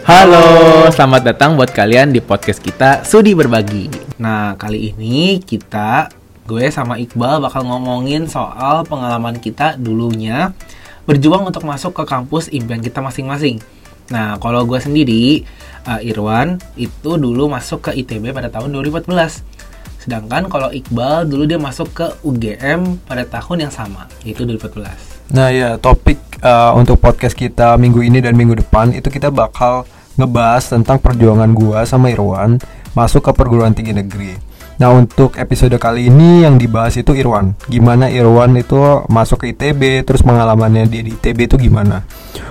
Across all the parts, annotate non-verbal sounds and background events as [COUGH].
Halo, selamat datang buat kalian di podcast kita Sudi Berbagi. Nah, kali ini kita, gue sama Iqbal bakal ngomongin soal pengalaman kita dulunya berjuang untuk masuk ke kampus impian kita masing-masing. Nah, kalau gue sendiri, uh, Irwan, itu dulu masuk ke ITB pada tahun 2014. Sedangkan kalau Iqbal dulu dia masuk ke UGM pada tahun yang sama, yaitu 2014. Nah ya topik uh, untuk podcast kita minggu ini dan minggu depan itu kita bakal ngebahas tentang perjuangan gua sama Irwan masuk ke perguruan tinggi negeri. Nah untuk episode kali ini yang dibahas itu Irwan Gimana Irwan itu masuk ke ITB Terus pengalamannya dia di ITB itu gimana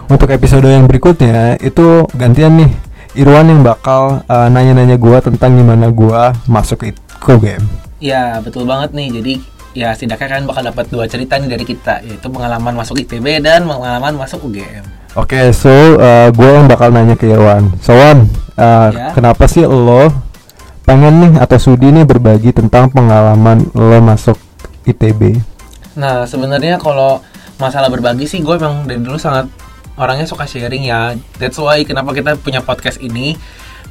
Untuk episode yang berikutnya Itu gantian nih Irwan yang bakal uh, nanya-nanya gua tentang gimana gua masuk ke, UGM Ya, betul banget nih. Jadi ya setidaknya kalian bakal dapat dua cerita nih dari kita, yaitu pengalaman masuk ITB dan pengalaman masuk UGM. Oke, so uh, gue yang bakal nanya ke Irwan. So Wan, uh, Ya. kenapa sih lo pengen nih atau sudi nih berbagi tentang pengalaman lo masuk ITB? Nah, sebenarnya kalau masalah berbagi sih gue emang dari dulu sangat orangnya suka sharing ya. That's why kenapa kita punya podcast ini.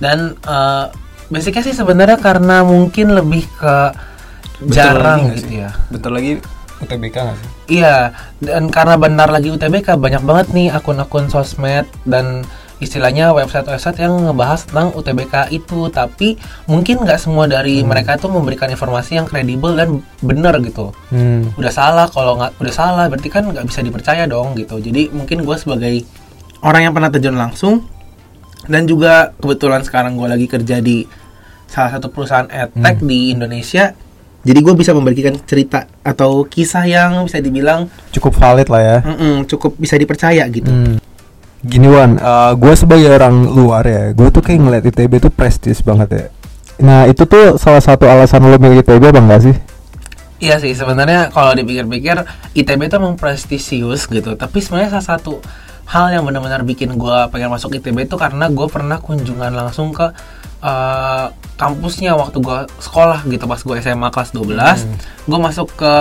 Dan eh, basicnya sih sebenarnya karena mungkin lebih ke jarang gitu ya. Betul lagi UTBK gak sih? Iya, dan karena benar lagi UTBK banyak banget nih akun-akun sosmed dan istilahnya website-website yang ngebahas tentang UTBK itu, tapi mungkin nggak semua dari mereka tuh memberikan informasi yang kredibel dan benar gitu. Hmm. Udah salah, kalau nggak udah salah berarti kan nggak bisa dipercaya dong gitu. Jadi mungkin gue sebagai orang yang pernah terjun langsung dan juga kebetulan sekarang gue lagi kerja di salah satu perusahaan edtech di Indonesia. Jadi gue bisa membagikan cerita atau kisah yang bisa dibilang Cukup valid lah ya. mm-mm, cukup bisa dipercaya gitu. Hmm. Gini Wan, gue sebagai orang luar ya, gue tuh kayak ngeliat ITB tuh prestis banget ya. Nah itu tuh salah satu alasan lo milih ITB apa enggak sih? Iya sih sebenarnya kalau dipikir-pikir ITB itu emang prestisius gitu. Tapi sebenarnya salah satu hal yang benar-benar bikin gue pengen masuk ITB itu karena gue pernah kunjungan langsung ke eh, kampusnya waktu gue sekolah gitu pas gue SMA kelas 12 gue masuk ke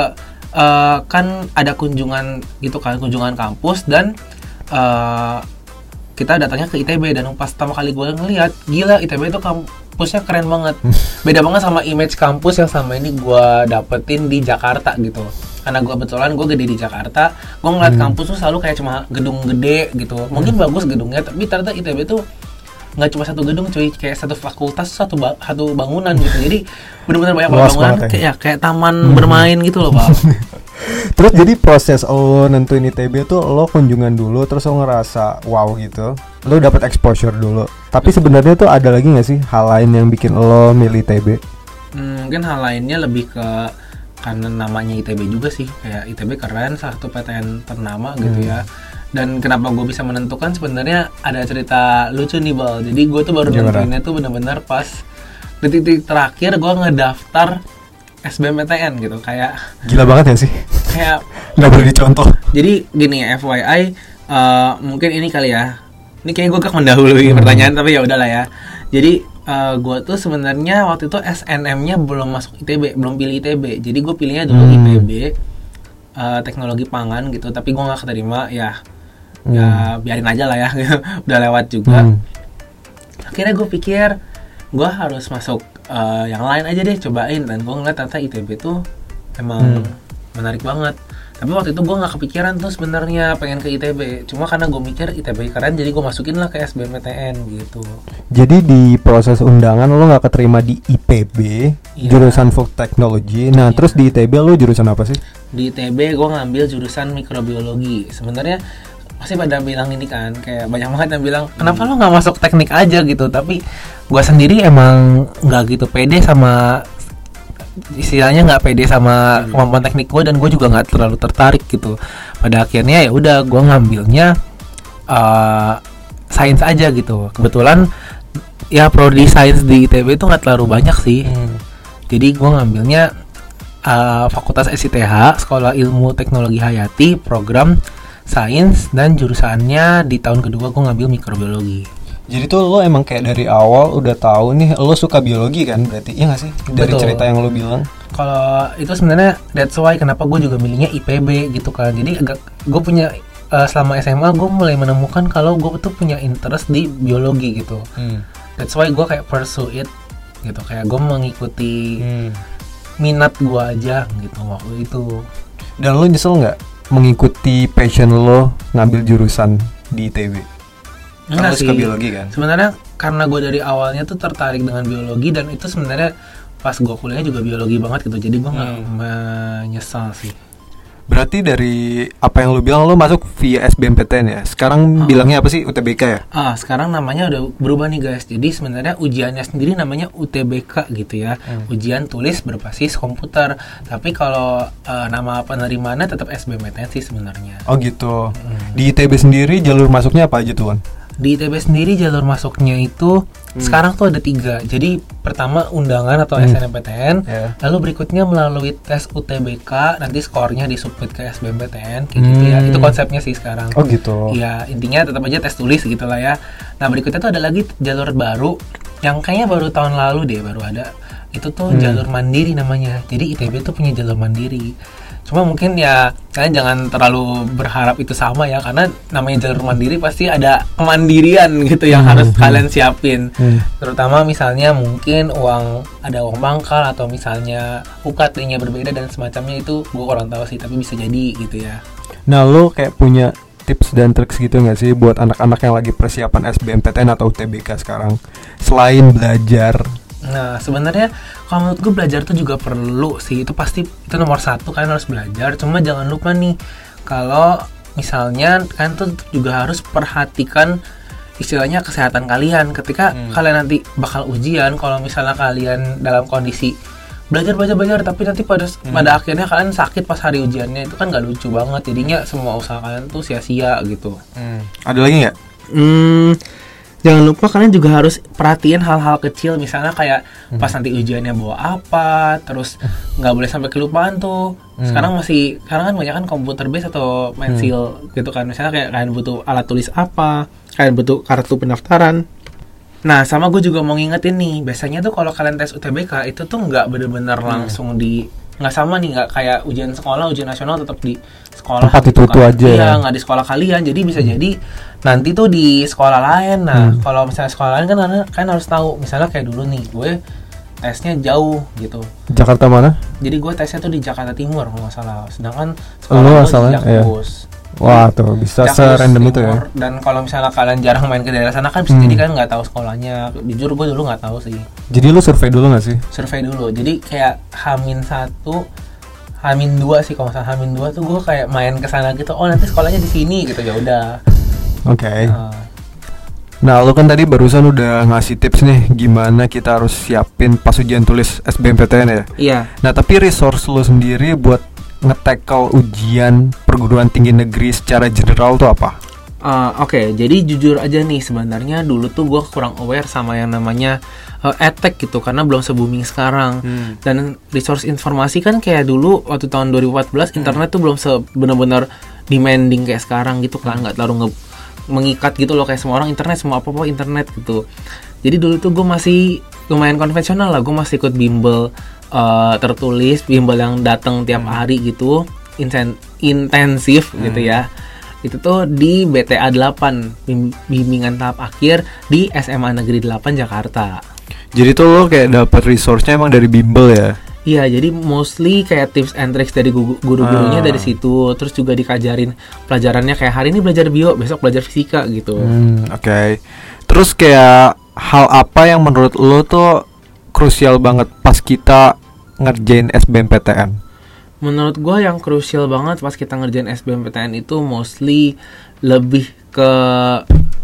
eh, kan ada kunjungan gitu kan kunjungan kampus dan eh, kita datangnya ke ITB dan pas pertama kali gue ngeliat gila ITB itu kampusnya keren banget. [LAUGHS] Beda banget sama image kampus yang sama ini gue dapetin di Jakarta gitu. Karena gue kebetulan gue gede di Jakarta gue ngeliat kampus tuh selalu kayak cuma gedung gede gitu. Mungkin bagus gedungnya tapi ternyata ITB tuh nggak cuma satu gedung cuy kayak satu fakultas satu ba- satu bangunan gitu jadi benar-benar banyak Luas bangunan banget ya. kayak ya, kayak taman bermain gitu loh pak [LAUGHS] Terus jadi proses lo nentuin ITB tuh lo kunjungan dulu terus lo ngerasa wow gitu. Lo dapet exposure dulu. Tapi sebenarnya tuh ada lagi nggak sih hal lain yang bikin lo milih ITB? Hmm, mungkin hal lainnya lebih ke karena namanya ITB juga sih kayak ITB keren salah satu PTN ternama gitu Hmm. ya dan kenapa gue bisa menentukan? Sebenarnya ada cerita lucu nih bal. Jadi gue tuh baru nentuinnya tuh benar-benar pas detik-detik terakhir gue ngedaftar SBMPTN gitu. Kayak Gila banget ya sih. kayak [LAUGHS] Nggak boleh dicontoh. jadi gini ya FYI eh, mungkin ini kali ya. Ini kayaknya gue gak mendahului pertanyaan tapi ya udahlah ya. Jadi eh, gue tuh sebenarnya waktu itu SNM-nya belum masuk ITB belum pilih ITB jadi gue pilihnya dulu Hmm. IPB eh, teknologi pangan gitu tapi gue nggak keterima. Ya ya biarin aja lah ya [LAUGHS] udah lewat juga. Hmm. akhirnya gue pikir gue harus masuk eh, yang lain aja deh cobain. Dan gue ngeliat ternyata ITB tuh emang menarik banget. Tapi waktu itu gue nggak kepikiran tuh sebenarnya pengen ke ITB cuma karena gue mikir ITB keren jadi gue masukin lah ke SBMPTN gitu. Jadi di proses undangan lo nggak keterima di IPB Iya. jurusan Food Technology. Nah terus di ITB lo jurusan apa sih? di ITB gue ngambil jurusan mikrobiologi. Sebenarnya pasti pada bilang ini kan kayak banyak banget yang bilang kenapa lo nggak masuk teknik aja? gitu. Tapi gue sendiri emang nggak gitu pede sama istilahnya nggak pede sama kemampuan teknik gue dan gue juga nggak terlalu tertarik gitu. Pada akhirnya ya udah gue ngambilnya eh, sains aja gitu. Kebetulan ya prodi sains di ITB itu nggak terlalu banyak sih. Jadi gue ngambilnya uh, Fakultas SITH, Sekolah Ilmu Teknologi Hayati, program Sains dan jurusannya di tahun kedua gue ngambil mikrobiologi. Jadi tuh lo emang kayak dari awal udah tahu nih lo suka biologi kan berarti iya gak sih dari Betul. cerita yang lo bilang. Kalau itu sebenarnya that's why kenapa gue juga milihnya IPB gitu kan. Jadi agak gue punya eh, selama SMA gue mulai menemukan kalau gue tuh punya interest di biologi gitu Hmm. that's why gue kayak pursue it gitu kayak gue mengikuti Hmm. minat gue aja gitu waktu itu Dan lo nyesel nggak mengikuti passion lo ngambil jurusan di ITB? Enggak sih. biologi kan? sebenarnya karena gue dari awalnya tuh tertarik dengan biologi dan itu sebenarnya pas gue kuliah juga biologi banget gitu jadi gue nggak Hmm. menyesal sih Berarti dari apa yang lo bilang lo masuk via SBMPTN ya? Sekarang Ah. bilangnya apa sih UTBK ya? ah sekarang namanya udah berubah nih guys jadi sebenarnya ujiannya sendiri namanya UTBK gitu ya Hmm. ujian tulis berbasis komputer tapi kalau eh, nama penerimaannya tetap SBMPTN sih sebenarnya Oh gitu. Hmm. Di ITB sendiri jalur masuknya apa aja tuh? Di ITB sendiri jalur masuknya itu sekarang tuh ada tiga. Jadi pertama undangan atau Hmm. SNMPTN, Ya. lalu berikutnya melalui tes UTBK, nanti skornya disubmit ke SBMPTN, kayak gitu ya. Hmm. Itu konsepnya sih sekarang. Oh gitu. Iya, intinya tetap aja tes tulis gitu lah ya. Nah berikutnya tuh ada lagi jalur baru yang kayaknya baru tahun lalu deh baru ada. Itu tuh Hmm. jalur mandiri namanya. Jadi ITB tuh punya jalur mandiri. Cuma mungkin ya kalian jangan terlalu berharap itu sama ya karena namanya jalur mandiri pasti ada kemandirian gitu yang Hmm, harus hmm. kalian siapin. Hmm. Terutama misalnya mungkin uang ada uang pangkal atau misalnya UKT-nya berbeda dan semacamnya itu gue kurang tahu sih tapi bisa jadi gitu ya. Nah lo kayak punya tips dan triks gitu nggak sih buat anak-anak yang lagi persiapan SBMPTN atau UTBK sekarang? Selain belajar, Nah sebenarnya kalau menurut gue belajar tuh juga perlu sih. Itu pasti itu nomor satu kalian harus belajar. Cuma jangan lupa nih kalau misalnya kalian tuh juga harus perhatikan istilahnya kesehatan kalian. Ketika Hmm. kalian nanti bakal ujian kalau misalnya kalian dalam kondisi belajar belajar belajar tapi nanti pada pada akhirnya kalian sakit pas hari ujiannya itu kan gak lucu banget. Jadinya semua usaha kalian tuh sia-sia gitu. Ada lagi nggak? Hmm, jangan lupa kalian juga harus perhatiin hal-hal kecil misalnya kayak pas nanti ujiannya bawa apa, terus nggak boleh sampai kelupaan tuh. Sekarang masih sekarang kan banyak kan komputer base atau pensil gitu kan. Misalnya kayak kalian butuh alat tulis apa, kalian butuh kartu pendaftaran. Nah, sama gue juga mau ngingetin nih, biasanya tuh kalau kalian tes UTBK itu tuh nggak bener-bener langsung di nggak sama nih nggak kayak ujian sekolah ujian nasional tetap di sekolah Tempat gitu itu-itu kan. aja iya ya. nggak di sekolah kalian jadi bisa jadi nanti tuh di sekolah lain nah kalau misalnya sekolah lain kan kan harus tahu misalnya kayak dulu nih gue tesnya jauh gitu Jakarta mana? jadi gue tesnya tuh di Jakarta Timur kalau nggak salah sedangkan sekolah gue di iya. Jakpus Wah tuh bisa serandom itu ya. Dan kalau misalnya kalian jarang main ke daerah sana kan bisa Hmm. jadi kan nggak tahu sekolahnya jujur gue dulu nggak tahu sih Jadi lu survei dulu nggak sih? survei dulu jadi kayak Hamin satu Hamin dua sih kalau salah Hamin dua tuh gue kayak main ke sana gitu oh nanti sekolahnya di sini gitu ya udah Oke. Nah, Nah, lu kan tadi barusan udah ngasih tips nih gimana kita harus siapin pas ujian tulis SBMPTN ya. iya Nah, tapi resource lu sendiri buat nge-tackle ujian perguruan tinggi negeri secara general tuh apa? Uh, Oke, jadi jujur aja nih sebenarnya dulu tuh gue kurang aware sama yang namanya uh, edtech gitu karena belum se booming sekarang. Dan resource informasi kan kayak dulu waktu tahun 2014 internet tuh belum se benar-benar demanding kayak sekarang gitu kan nggak terlalu nge- mengikat gitu loh kayak semua orang internet semua apa apa internet gitu. Jadi dulu tuh gue masih lumayan konvensional lah, gue masih ikut bimbel uh, tertulis, bimbel yang datang tiap hari gitu, insen- intensif gitu ya itu tuh di BTA 8 bim- bimbingan tahap akhir di SMA Negeri 8 Jakarta. Jadi tuh lo kayak dapat resource-nya emang dari bimbel ya? Iya, jadi mostly kayak tips and tricks dari gu- guru-gurunya Ah. dari situ. Terus juga dikajarin pelajarannya kayak hari ini belajar bio, besok belajar fisika gitu. Hmm, oke. Terus kayak hal apa yang menurut lo tuh krusial banget pas kita ngerjain SBMPTN? Menurut gua yang krusial banget pas kita ngerjain SBMPTN itu mostly lebih ke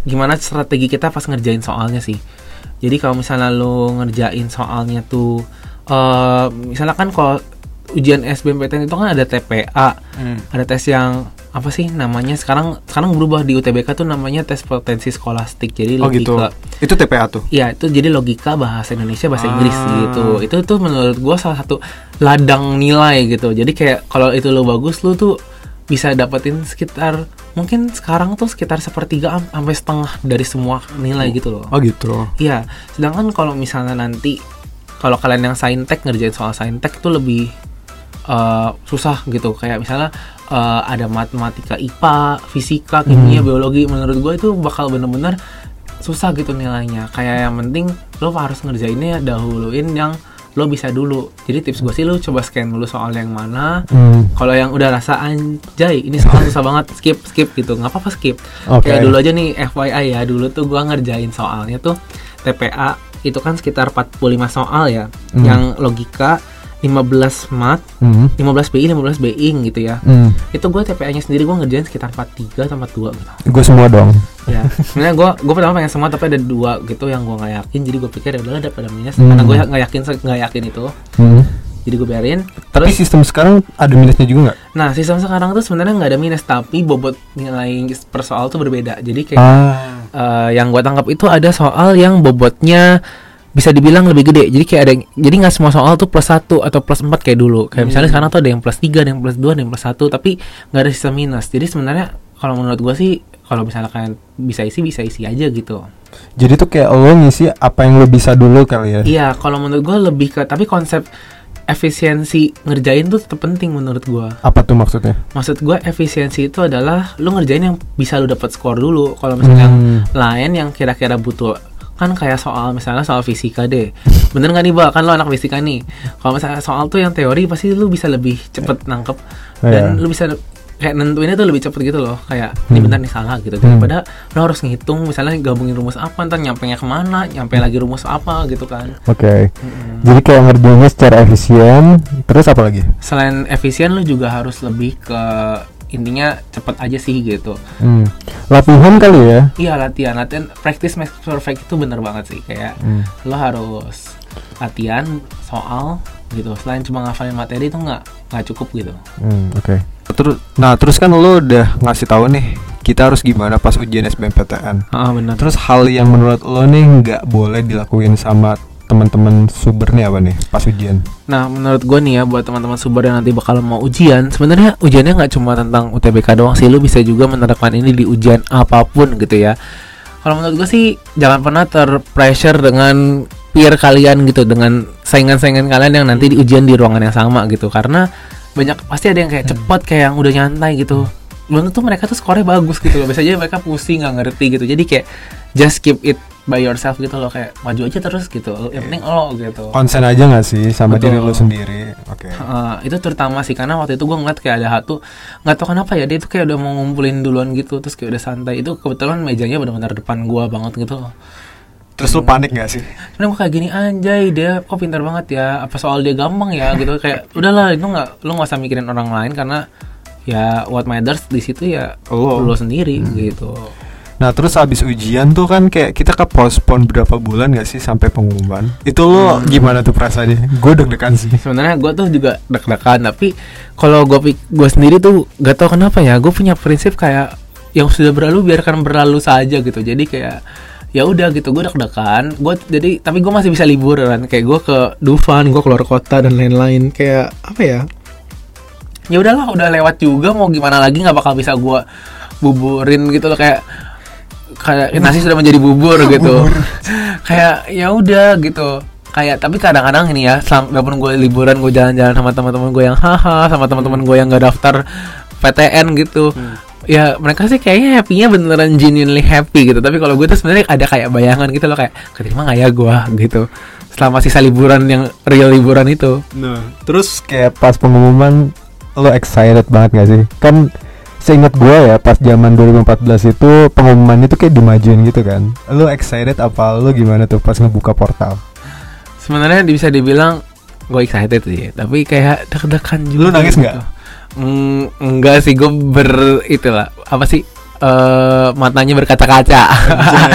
gimana strategi kita pas ngerjain soalnya sih. Jadi kalau misalnya lu ngerjain soalnya tuh eh misalnya kan kalau ujian SBMPTN itu kan ada TPA, ada tes yang apa sih namanya sekarang sekarang berubah di UTBK tuh namanya tes potensi skolastik. Jadi Oh gitu. logika Itu TPA tuh. Iya itu jadi logika bahasa Indonesia bahasa Ah. Inggris gitu. Itu tuh menurut gua salah satu ladang nilai gitu. Jadi kayak kalau itu lo bagus lu tuh bisa dapetin sekitar mungkin sekarang tuh sekitar sepertiga am- sampai setengah dari semua nilai gitu loh. Oh gitu. Iya. Sedangkan kalau misalnya nanti kalau kalian yang saintek ngerjain soal saintek tuh lebih eh, susah gitu. Kayak misalnya eh, ada matematika IPA fisika kimia biologi menurut gue itu bakal bener-bener susah gitu nilainya kayak yang penting lo harus ngerjainnya dahuluin yang lo bisa dulu jadi tips gue sih lo coba scan dulu soal yang mana Hmm. kalau yang udah rasa anjay ini soal susah banget skip skip gitu nggak apa-apa skip Oke. kayak dulu aja nih FYI ya dulu tuh gua ngerjain soalnya tuh TPA itu kan sekitar 45 soal ya Hmm. yang logika 15 mat Hmm. 15 BI 15 BI gitu ya Hmm. itu gue TPA nya sendiri gue ngerjain sekitar 43 atau 42 gitu Gue semua dong. ya sebenarnya gue gue pertama pengen semua tapi ada dua gitu yang gue nggak yakin jadi gue pikir ya udahlah daripada minus Hmm. karena gue nggak yakin nggak yakin itu Hmm. jadi gue biarin Tapi terus sistem sekarang ada minusnya juga nggak? nah sistem sekarang tuh sebenarnya nggak ada minus tapi bobot nilai per soal tuh berbeda jadi kayak Ah. eh, yang gue tangkap itu ada soal yang bobotnya bisa dibilang lebih gede. Jadi kayak ada yang- jadi nggak semua soal tuh plus satu atau plus 4 kayak dulu. Kayak misalnya sekarang tuh ada yang plus 3 ada yang plus 2 ada yang plus 1 tapi nggak ada sistem minus. Jadi sebenarnya kalau menurut gue sih kalau misalnya kalian bisa isi bisa isi aja gitu. Jadi tuh kayak lo ngisi apa yang lo bisa dulu kali ya? iya kalau menurut gue lebih ke tapi konsep efisiensi ngerjain tuh tetap penting menurut gue Apa tuh maksudnya? maksud gue efisiensi itu adalah lu ngerjain yang bisa lu dapat skor dulu. Kalau misalnya yang Hmm. lain yang kira-kira butuh kan kayak soal misalnya soal fisika deh bener nggak nih bang kan lo anak fisika nih kalau misalnya soal tuh yang teori pasti lu bisa lebih cepet nangkep dan Iya. lu bisa kayak nentuinnya tuh lebih cepet gitu loh kayak ini Hmm. benar nih salah gitu Hmm. daripada lo harus ngitung misalnya gabungin rumus apa ntar nyampe nya ke mana nyampe lagi rumus apa gitu kan Oke. Mm-mm. Jadi kayak ngerjainnya secara efisien. Terus apa lagi? selain efisien lu juga harus lebih ke intinya cepet aja sih gitu Hmm. Latihan kali ya? Iya latihan, latihan practice makes perfect itu bener banget sih kayak Hmm. lo harus latihan soal gitu. Selain cuma ngafalin materi itu nggak nggak cukup gitu. Hmm, oke. Terus, nah terus kan lo udah ngasih tahu nih kita harus gimana pas ujian SBMPTN. Ah benar. Terus hal yang menurut lo nih nggak boleh dilakuin sama teman-teman suber nih apa nih pas ujian? Nah menurut gue nih ya buat teman-teman subar yang nanti bakal mau ujian, sebenarnya ujiannya nggak cuma tentang UTBK doang sih, lo bisa juga menerapkan ini di ujian apa pun gitu ya. Kalau menurut gue sih jangan pernah terpressure dengan peer kalian gitu, dengan saingan-saingan kalian yang nanti di ujian di ruangan yang sama gitu, karena banyak pasti ada yang kayak cepat kayak yang udah nyantai gitu. Belum tentu mereka tuh skornya bagus gitu loh. Biasanya mereka pusing nggak ngerti gitu. Jadi kayak just keep it by yourself gitu loh kayak maju aja terus gitu. Yang penting lo gitu. Konsen aja nggak sih sama Betul. diri lo sendiri? Oke. Uh, itu terutama sih karena waktu itu gue ngeliat kayak ada satu nggak tahu kenapa ya dia itu kayak udah mau ngumpulin duluan gitu terus kayak udah santai itu kebetulan mejanya benar-benar depan gua banget gitu Terus lo panik nggak sih? Karena gue kayak gini anjay dia kok pintar banget ya apa soal dia gampang ya gitu kayak udahlah itu nggak lu nggak usah mikirin orang lain karena ya what matters di situ ya Lo. lo sendiri gitu Nah terus abis ujian tuh kan kayak kita ke postpone berapa bulan gak sih sampai pengumuman? Itu lo Hmm. gimana tuh perasaannya? Gue deg-degan sih. sebenarnya gue tuh juga deg-degan tapi kalau gue gue sendiri tuh gak tau kenapa ya gue punya prinsip kayak yang sudah berlalu biarkan berlalu saja gitu jadi kayak ya udah gitu gue deg-degan gue jadi tapi gue masih bisa liburan kayak gue ke Dufan gue keluar kota dan lain-lain kayak apa ya ya udahlah udah lewat juga mau gimana lagi nggak bakal bisa gue buburin gitu loh kayak kayak nasi sudah menjadi bubur [LAUGHS] gitu. Kayak ya udah gitu. Kayak tapi kadang-kadang ini ya selama walaupun gue liburan gue jalan-jalan sama teman-teman gue yang haha sama teman-teman gue yang gak daftar PTN gitu ya mereka sih kayaknya happy-nya beneran genuinely happy gitu. Tapi kalau gue tuh sebenarnya ada kayak bayangan gitu loh kayak keterima nggak ya gue gitu. Selama sisa liburan yang real liburan itu. Nah, terus kayak pas pengumuman lo excited banget gak sih? Kan seingat gue ya pas zaman 2014 itu pengumuman itu kayak dimajuin gitu kan. Lo excited apa lo gimana tuh pas ngebuka portal? sebenarnya bisa dibilang gue excited sih tapi kayak deg-degan juga Lu nangis gitu. nggak? Mm, enggak sih gue ber itulah apa sih eh matanya berkaca-kaca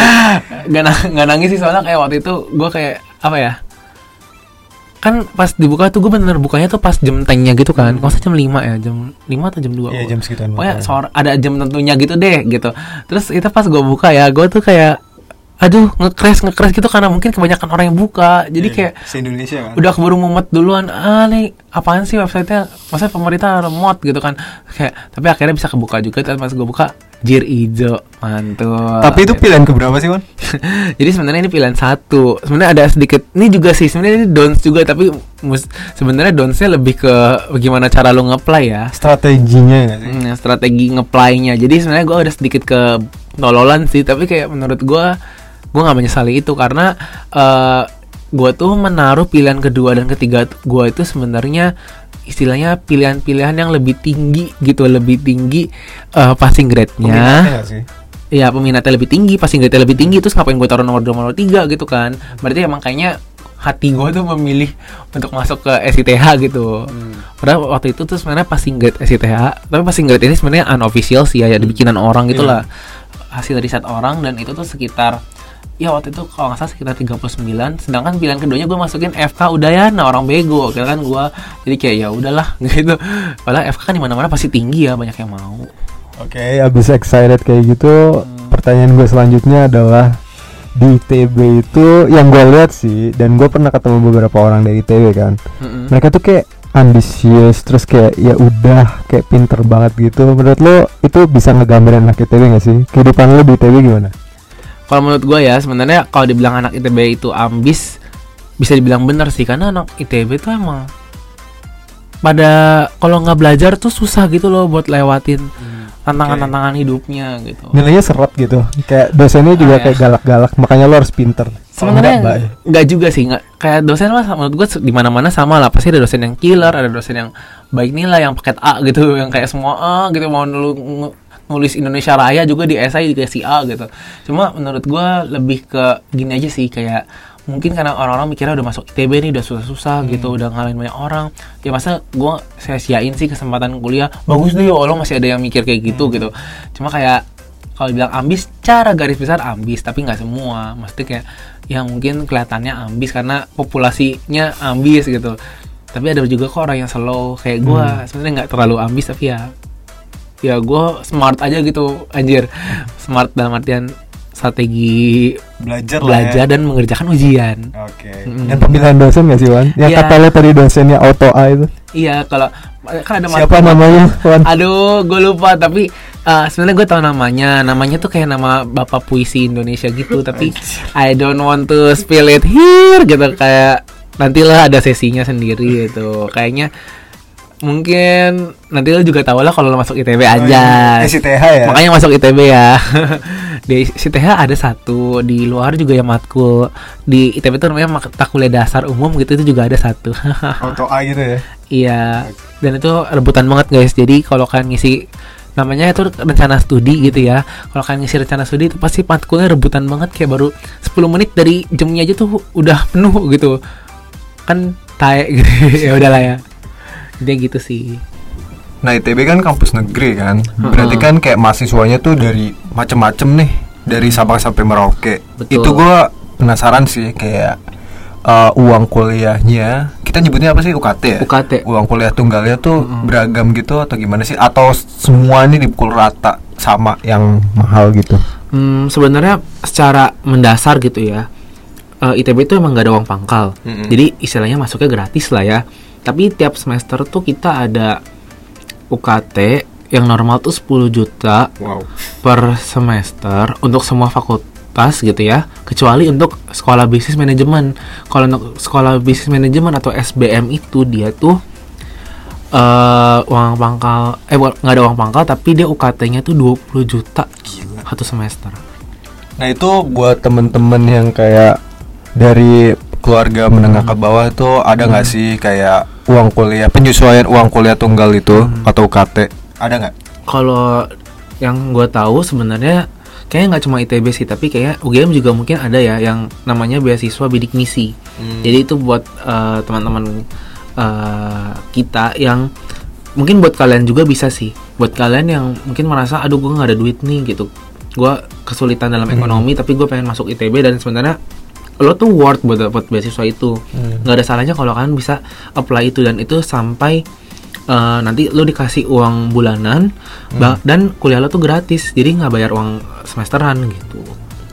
[LAUGHS] nggak nangis sih soalnya kayak waktu itu gue kayak apa ya kan pas dibuka tuh gue bener bukanya tuh pas jam tengnya gitu kan. Kalau jam 5 ya jam 5 atau jam 2 Iya jam segituan. pokoknya sore ada jam tentunya gitu deh gitu. Terus itu pas gue buka ya gue tuh kayak aduh ngecrash ngecrash gitu karena mungkin kebanyakan orang yang buka. Iya, jadi kayak se Indonesia kan. udah keburu mumet duluan ah nih apaan sih websitenya? Masa pemerintah remote gitu kan. Kayak tapi akhirnya bisa kebuka juga. Dan pas gue buka Jir ijo mantul. Tapi itu pilihan keberapa sih, Wan? [LAUGHS] Jadi sebenarnya ini pilihan satu. Sebenarnya ada sedikit ini juga sih sebenarnya ini dons juga tapi sebenarnya donsnya lebih ke bagaimana cara lo ngeplay ya. Strateginya sih? Hmm, strategi ngeplaynya. Jadi sebenarnya gue ada sedikit ke nololan sih, tapi kayak menurut gue gue nggak menyesali itu karena eh gue tuh menaruh pilihan kedua dan ketiga gue itu sebenarnya istilahnya pilihan-pilihan yang lebih tinggi gitu, lebih tinggi eh, passing grade-nya. Iya peminatnya lebih tinggi, passing grade lebih tinggi Terus ngapain gue taruh nomor 2 nomor 3 gitu kan. Berarti emang kayaknya hati gue tuh memilih untuk masuk ke SITH gitu. Padahal waktu itu tuh sebenarnya passing grade SITH Tapi passing grade ini sebenarnya unofficial sih ya, ya bikinan orang gitu lah. Hasil riset orang dan itu tuh sekitar Ya waktu itu kalau nggak salah sekitar 39 Sedangkan pilihan keduanya gue masukin FK Udayana orang bego Kira kan gue jadi kayak ya udahlah [LAUGHS] gitu Padahal FK kan di mana mana pasti tinggi ya banyak yang mau Oke, abis excited kayak gitu, pertanyaan gue selanjutnya adalah di ITB itu yang gue lihat sih, dan gue pernah ketemu beberapa orang dari ITB kan, Mm-mm. mereka tuh kayak ambisius, terus kayak ya udah kayak pinter banget gitu. Menurut lo itu bisa ngegambarin anak ITB gak sih? Kehidupan lo di ITB gimana? Kalau menurut gue ya sebenarnya kalau dibilang anak ITB itu ambis bisa dibilang benar sih karena anak ITB tuh emang pada kalau nggak belajar tuh susah gitu loh buat lewatin tantangan-tantangan hidupnya gitu. Nilainya seret gitu, kayak dosennya juga Ah, ya. kayak galak-galak, makanya lo harus pinter. Sebenarnya nggak, juga sih nggak kayak dosen mah menurut gue di mana-mana sama lah pasti ada dosen yang killer ada dosen yang baik nilai yang paket A gitu yang kayak semua A gitu mau nulu- ngu- nulis Indonesia Raya juga di esai dikasih A gitu. Cuma menurut gue lebih ke gini aja sih kayak mungkin karena orang-orang mikirnya udah masuk ITB nih udah susah-susah gitu udah ngalahin banyak orang. Ya masa gue saya siain sih kesempatan kuliah bagus deh ya Allah masih ada yang mikir kayak gitu gitu. Cuma kayak kalau bilang ambis cara garis besar ambis tapi nggak semua. Maksudnya kayak ya mungkin kelihatannya ambis karena populasinya ambis gitu. Tapi ada juga kok orang yang slow kayak gue sebenarnya nggak terlalu ambis tapi ya ya gue smart aja gitu anjir smart dalam artian strategi Belajar, belajar dan mengerjakan ujian Oke. Mm. Dan pemilihan dosen gak sih Wan? Yang Iya. kata lo tadi dosennya auto A itu. iya kalau kan ada Siapa namanya Wan? Aduh, gue lupa tapi uh, sebenarnya gue tahu namanya. Namanya tuh kayak nama bapak puisi Indonesia gitu, tapi I don't want to spill it here gitu kayak nantilah ada sesinya sendiri gitu. Kayaknya mungkin nanti lo juga tahu lah kalau lo masuk ITB aja. SITH ya? Makanya masuk ITB ya. [LAUGHS] di ITB ada satu, di luar juga ya matkul. Di ITB itu namanya mata kuliah dasar umum gitu itu juga ada satu. [LAUGHS] auto A gitu ya? Iya, dan itu rebutan banget guys. Jadi kalau kalian ngisi namanya itu rencana studi gitu ya. Kalau kalian ngisi rencana studi itu pasti matkulnya rebutan banget kayak baru 10 menit dari jamnya aja tuh udah penuh gitu. Kan tae gitu. [LAUGHS] ya udahlah ya. Dia gitu sih. Nah ITB kan kampus negeri kan, berarti kan kayak mahasiswanya tuh dari macem-macem nih, dari Sabang sampai Merauke. Betul. Itu gua penasaran sih kayak uh, uang kuliahnya, kita nyebutnya apa sih UKT ya? UKT. Uang kuliah tunggalnya tuh beragam gitu atau gimana sih? Atau semua ini dipukul rata sama yang mahal gitu? Hmm, sebenarnya secara mendasar gitu ya. eh, ITB itu emang gak ada uang pangkal. Mm-mm. Jadi istilahnya masuknya gratis lah ya. Tapi tiap semester tuh kita ada UKT yang normal tuh 10 juta Wow. per semester untuk semua fakultas gitu ya. Kecuali untuk sekolah bisnis manajemen. Kalau untuk sekolah bisnis manajemen atau SBM itu dia tuh eh uang pangkal eh nggak ada uang pangkal tapi dia UKT-nya tuh 20 juta satu semester. Nah itu buat temen-temen yang kayak dari keluarga menengah ke bawah itu ada nggak sih kayak uang kuliah penyesuaian uang kuliah tunggal itu atau UKT ada nggak? kalau yang gue tahu sebenarnya kayaknya nggak cuma ITB sih tapi kayak UGM juga mungkin ada ya yang namanya beasiswa bidik misi jadi itu buat eh, teman-teman eh, kita yang mungkin buat kalian juga bisa sih. Buat kalian yang mungkin merasa aduh gue nggak ada duit nih gitu. Gue kesulitan dalam ekonomi tapi gue pengen masuk ITB dan sebenarnya lo tuh worth buat dapat beasiswa itu nggak ada salahnya kalau kalian bisa apply itu dan itu sampai eh, nanti lo dikasih uang bulanan ba- dan kuliah lo tuh gratis jadi nggak bayar uang semesteran gitu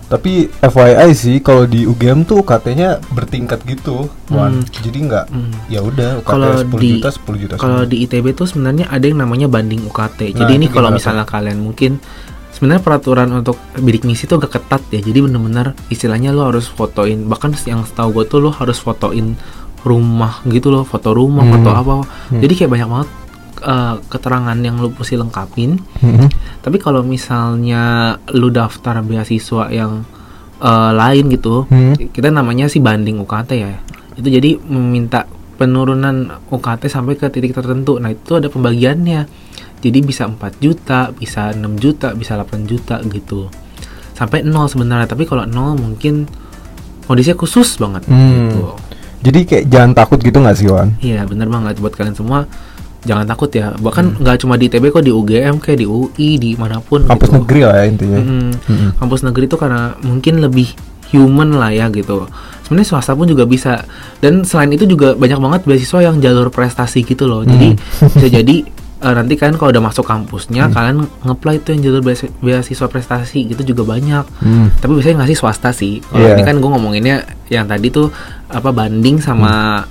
Tapi FYI sih kalau di UGM tuh UKT-nya bertingkat gitu, Wan. Jadi nggak Hmm. ya udah UKT kalau 10 di juta 10 juta. kalau di ITB tuh sebenarnya ada yang namanya banding UKT. Nah, Jadi ini kalau misalnya kalian mungkin sebenarnya peraturan untuk bidik misi tuh agak ketat ya jadi bener-bener istilahnya lo harus fotoin bahkan yang setahu gue tuh lo harus fotoin rumah gitu loh foto rumah Hmm. foto apa Hmm. jadi kayak banyak banget eh, keterangan yang lo mesti lengkapin Mhm. tapi kalau misalnya lu daftar beasiswa yang eh, lain gitu Hmm. kita namanya sih banding UKT ya itu jadi meminta penurunan UKT sampai ke titik tertentu nah itu ada pembagiannya jadi bisa 4 juta bisa 6 juta bisa 8 juta gitu sampai 0 sebenarnya tapi kalau 0 mungkin kondisinya khusus banget Hmm. gitu Jadi kayak jangan takut gitu nggak sih Wan? iya bener banget buat kalian semua jangan takut ya bahkan nggak cuma di ITB kok di UGM kayak di UI di mana pun Kampus gitu. negeri lah ya intinya. Mm-mm. Mm-mm. kampus negeri itu karena mungkin lebih human lah ya gitu. Sebenarnya swasta pun juga bisa. Dan selain itu juga banyak banget beasiswa yang jalur prestasi gitu loh. Jadi bisa jadi [LAUGHS] eh, nanti kalian kalau udah masuk kampusnya kalian ngeplay itu yang jalur beasi- beasiswa prestasi gitu juga banyak. Hmm. Tapi biasanya ngasih swasta sih. Kalau Iya. ini kan gue ngomonginnya yang tadi tuh apa banding sama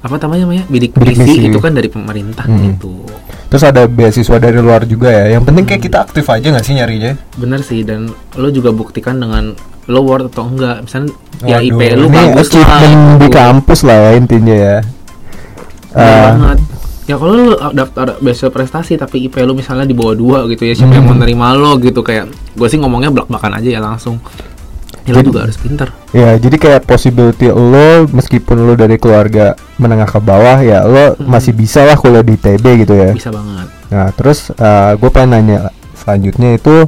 apa namanya namanya bidik, Bidik misi misi. itu kan dari pemerintah Hmm. gitu. Terus ada beasiswa dari luar juga ya. Yang penting kayak kita aktif aja nggak sih nyarinya? Bener sih dan lo juga buktikan dengan lo worth atau enggak. Misalnya ya Waduh, IP lu ini bagus lah. di gitu. kampus lah ya intinya ya. Bener Eh, banget. Ya kalau lu daftar beasiswa prestasi tapi IP lu misalnya di bawah dua gitu ya siapa yang Hmm. nerima lo gitu kayak gue sih ngomongnya belak-belakan aja ya langsung. Ya lo Jadi- juga harus pinter. Ya, jadi kayak possibility lo meskipun lo dari keluarga menengah ke bawah ya lo Hmm. masih bisa lah kuliah di TB gitu ya. Bisa banget. Nah, terus gue pengen nanya selanjutnya itu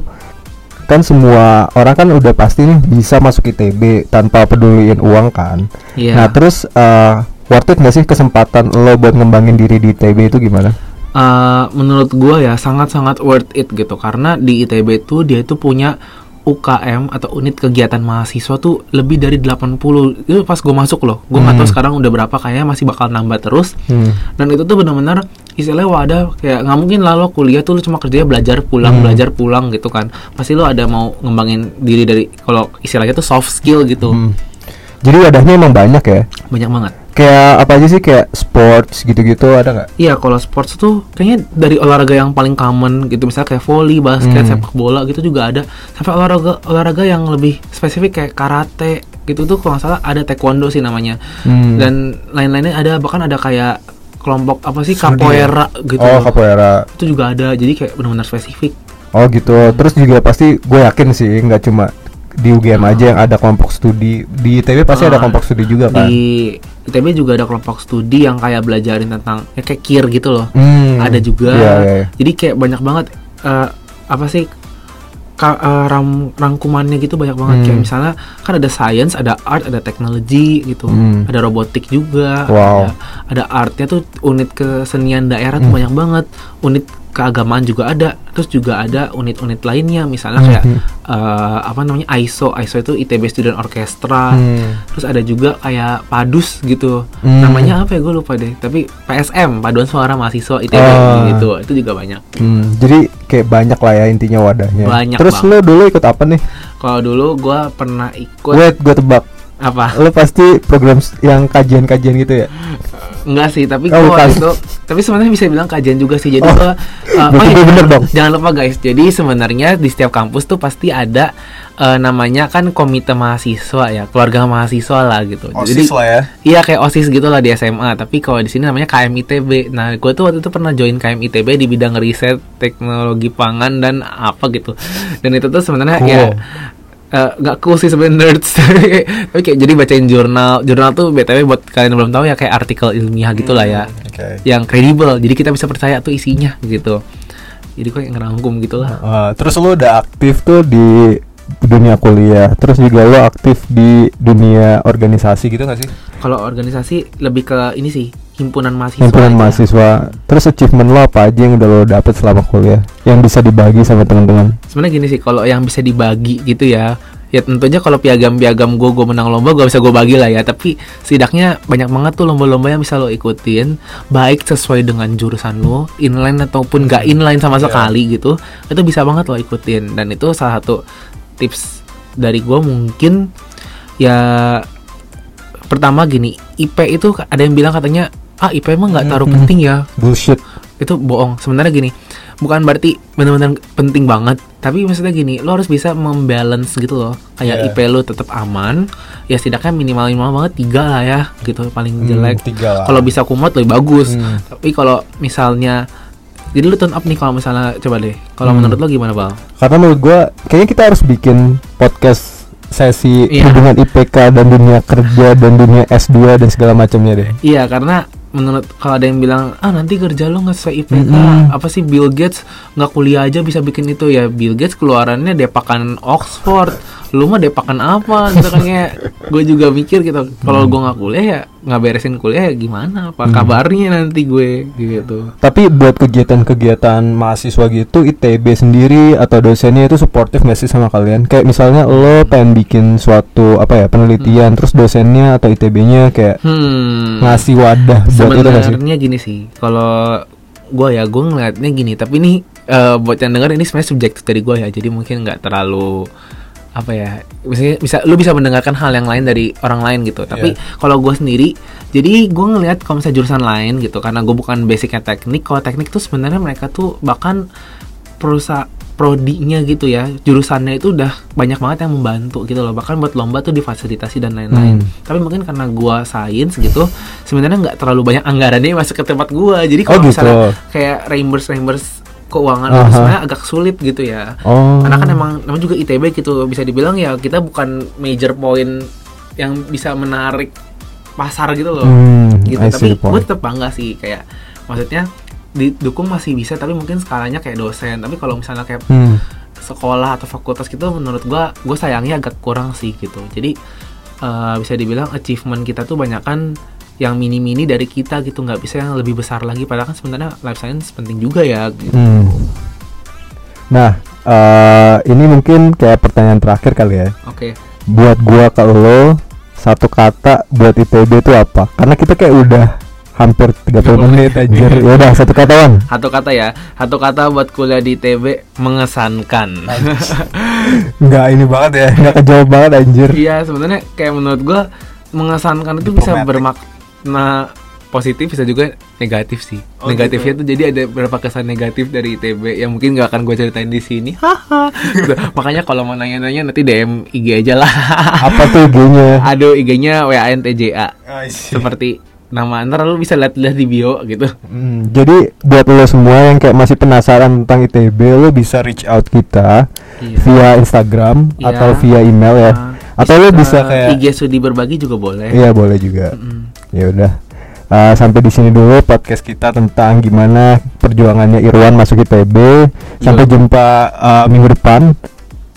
kan semua orang kan udah pasti nih bisa masuk ITB tanpa peduliin uang kan. Iya. Nah, terus uh, worth it nggak sih kesempatan lo buat ngembangin diri di ITB itu gimana? Eh, menurut gua ya sangat-sangat worth it gitu karena di ITB tuh dia itu punya UKM atau unit kegiatan mahasiswa tuh lebih dari 80 itu pas gue masuk loh gue nggak tahu Hmm. sekarang udah berapa kayaknya masih bakal nambah terus Hmm. dan itu tuh benar-benar istilahnya wadah kayak nggak mungkin lah lo kuliah tuh lo cuma kerjanya belajar pulang Hmm. belajar pulang gitu kan pasti lo ada mau ngembangin diri dari kalau istilahnya tuh soft skill gitu Hmm. Jadi wadahnya emang banyak ya. banyak banget Kayak apa aja sih kayak sports gitu-gitu ada nggak? Iya, kalau sports tuh kayaknya dari olahraga yang paling common gitu, misalnya kayak volley, basket, Hmm. sepak bola gitu juga ada. Sampai olahraga olahraga yang lebih spesifik kayak karate gitu tuh kalau nggak salah ada taekwondo sih namanya. Hmm. Dan lain-lainnya ada bahkan ada kayak kelompok apa sih Studi. capoeira gitu. Oh, capoeira. Itu juga ada. Jadi kayak benar-benar spesifik. Oh gitu. Terus juga pasti gue yakin sih nggak cuma di UGM aja yang ada kelompok studi. Di ITB pasti ada Ah, kelompok studi juga kan. Di ITB juga ada kelompok studi yang kayak belajarin tentang ya kayak kir gitu loh. Hmm. ada juga. Iya, iya, iya. Jadi kayak banyak banget eh, apa sih ka- eh, ram rangkumannya gitu banyak banget Hmm. kayak misalnya kan ada science, ada art, ada teknologi gitu. Hmm. Ada robotik juga. Wow. Ada, ada artnya tuh unit kesenian daerah tuh Hmm. banyak banget. Unit keagamaan juga ada. Terus juga ada unit-unit lainnya misalnya Hmm. kayak eh, apa namanya ISO. ISO itu ITB Student Orchestra. Hmm. Terus ada juga kayak padus gitu. Hmm. Namanya apa ya gue lupa deh. Tapi PSM, Paduan Suara Mahasiswa ITB Ah. gitu. Itu juga banyak. Hmm, jadi kayak banyak lah ya intinya wadahnya. Banyak Terus banget. lo dulu ikut apa nih? Kalau dulu gue pernah ikut Wait, gue tebak. apa? Lo pasti program yang kajian-kajian gitu ya? [LAUGHS] Enggak sih, tapi Oh, gue bukan. itu, tapi sebenarnya bisa bilang kajian juga sih. Jadi Oh. gua, uh, Berarti gue bener dong. Jangan lupa guys. Jadi sebenarnya di setiap kampus tuh pasti ada uh, namanya kan komite mahasiswa ya, keluarga mahasiswa lah gitu. Jadi lah ya. Iya kayak OSIS gitu lah di SMA, tapi kalau di sini namanya KMITB. Nah, gue tuh waktu itu pernah join KMITB di bidang riset teknologi pangan dan apa gitu. Dan itu tuh sebenarnya Cool. ya eh, nggak cool sih sebenarnya nerds [LAUGHS] tapi kayak jadi bacain jurnal jurnal tuh btw buat kalian yang belum tahu ya kayak artikel ilmiah gitulah ya Oke. yang kredibel jadi kita bisa percaya tuh isinya gitu jadi kayak ngerangkum gitulah Uh, terus lo udah aktif tuh di dunia kuliah. Terus juga lo aktif di dunia organisasi gitu gak sih? kalau organisasi lebih ke ini sih himpunan mahasiswa Himpunan aja. mahasiswa. Terus achievement lo apa aja yang udah lo dapet selama kuliah? Yang bisa dibagi sama teman-teman? sebenarnya gini sih kalau yang bisa dibagi gitu ya ya tentunya kalau piagam-piagam gue gue menang lomba gue bisa gue bagi lah ya tapi setidaknya banyak banget tuh lomba-lomba yang bisa lo ikutin baik sesuai dengan jurusan lo inline ataupun gak inline sama Iya. sekali gitu itu bisa banget lo ikutin dan itu salah satu tips dari gue mungkin ya pertama gini IP itu ada yang bilang katanya ah IP emang nggak taruh Hmm. penting ya Bullshit. itu bohong sebenarnya gini bukan berarti benar-benar penting banget tapi maksudnya gini lo harus bisa membalance gitu loh kayak Iya. IP lo tetap aman ya setidaknya minimal minimal banget tiga lah ya gitu paling Hmm, jelek kalau bisa kumot lebih bagus Hmm. tapi kalau misalnya jadi lu turn up nih kalau misalnya coba deh kalau Hmm. menurut lo gimana bal Karena menurut gua kayaknya kita harus bikin podcast sesi Iya. hubungan IPK dan dunia kerja dan dunia S2 dan segala macamnya deh. Iya karena menurut kalau ada yang bilang ah nanti kerja lo nggak sesuai IPK Mm-mm. apa sih Bill Gates nggak kuliah aja bisa bikin itu ya? Bill Gates keluarannya depakan Oxford lu mah depakan apa? Gitu kan kayak gue juga mikir gitu kalau gue nggak kuliah ya nggak beresin kuliah ya gimana? Apa Mm. kabarnya nanti gue? Gitu. Tapi buat kegiatan-kegiatan mahasiswa gitu ITB sendiri atau dosennya itu suportif nggak sih sama kalian? Kayak misalnya lo pengen bikin suatu apa ya penelitian terus dosennya atau ITB-nya kayak hmm. ngasih wadah buat itu sebenarnya gini sih kalau gue ya gue ngeliatnya gini tapi ini eh, buat yang denger ini sebenarnya subjektif dari gue ya jadi mungkin nggak terlalu apa ya bisa bisa lu bisa mendengarkan hal yang lain dari orang lain gitu. Tapi kalau gue sendiri jadi gue ngelihat kalau misalnya jurusan lain gitu karena gue bukan basicnya teknik kalau teknik tuh sebenarnya mereka tuh bahkan perusahaan prodinya gitu ya jurusannya itu udah banyak banget yang membantu gitu loh. Bahkan buat lomba tuh difasilitasi dan lain-lain. Hmm. tapi mungkin karena gua sains gitu sebenarnya nggak terlalu banyak anggarannya masuk ke tempat gua. Jadi Oh, kalau gitu. misalnya kayak reimburse reimburse keuangan Aha. itu sebenarnya agak sulit gitu ya Oh. karena kan emang namanya juga ITB gitu bisa dibilang ya kita bukan major point yang bisa menarik pasar gitu loh Hmm, gitu tapi gue tetap bangga sih kayak maksudnya didukung masih bisa tapi mungkin skalanya kayak dosen tapi kalau misalnya kayak Hmm. sekolah atau fakultas gitu menurut gua gue sayangnya agak kurang sih gitu jadi eh, bisa dibilang achievement kita tuh banyak kan yang mini-mini dari kita gitu nggak bisa yang lebih besar lagi padahal kan sebenarnya life science penting juga ya gitu. Hmm. Nah, eh, ini mungkin kayak pertanyaan terakhir kali ya. oke Buat gua ke lo satu kata buat ITB itu apa? Karena kita kayak udah hampir 30 menit anjir. Ya udah satu kata Wan. satu kata ya satu kata buat kuliah di TB mengesankan [LAUGHS] Nggak ini banget ya, nggak kejawab banget anjir. Iya sebenarnya kayak menurut gua mengesankan itu bisa Diplomatic. Bermakna positif bisa juga negatif sih. Oh, Negatifnya gitu. tuh jadi ada beberapa kesan negatif dari ITB yang mungkin gak akan gue ceritain di sini. [LAUGHS] Haha. Gitu. Makanya kalau mau nanya-nanya nanti DM IG aja lah. [LAUGHS] Apa tuh IG-nya? Aduh IG-nya WANTJA seperti nama ntar lu bisa lihat-lihat di bio gitu. Hmm, jadi buat lo semua yang kayak masih penasaran tentang ITB, lo bisa reach out kita Iya. via Instagram Iya. atau via email ya. Nah, atau lo bisa kayak IG Sudi berbagi juga boleh. Iya, boleh juga. Mm. Ya udah. Uh, sampai di sini dulu podcast kita tentang gimana perjuangannya Irwan masuk ITB. Sampai Iya. jumpa uh, minggu depan.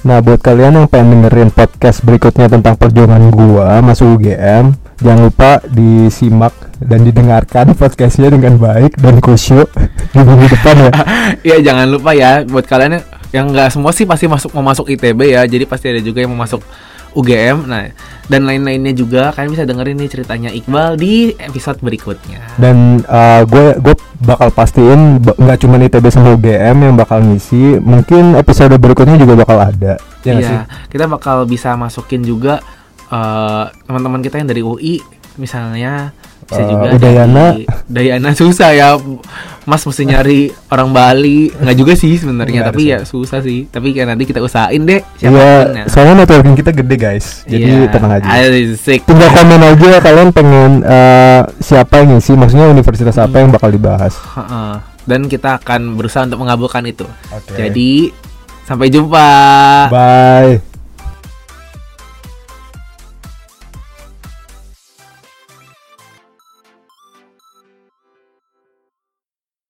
Nah, buat kalian yang pengen dengerin podcast berikutnya tentang perjuangan gua masuk UGM, jangan lupa disimak dan didengarkan podcastnya dengan baik dan khusyuk di minggu depan ya. [LAUGHS] Iya jangan lupa ya buat kalian yang- yang nggak semua sih pasti masuk mau masuk ITB ya jadi pasti ada juga yang mau masuk UGM nah dan lain-lainnya juga kalian bisa dengerin nih ceritanya Iqbal di episode berikutnya Dan gue gue bakal pastiin nggak cuma ITB sama UGM yang bakal ngisi, mungkin episode berikutnya juga bakal ada. Ya nggak sih? Iya kita bakal bisa masukin juga eh, teman-teman kita yang dari UI misalnya bisa Eh, juga Udayana. dari Udayana susah ya Mas mesti nyari orang Bali nggak juga sih sebenarnya tapi sih. ya susah sih tapi kayak nanti kita usahain deh Iya, siapa pun ya soalnya networking kita gede guys, jadi Iya, tenang aja. Asik. Tinggal komen aja kalian pengen eh, siapa yang ngisi, maksudnya universitas apa yang bakal dibahas. Dan kita akan berusaha untuk mengabulkan itu. Oke. Jadi sampai jumpa. Bye.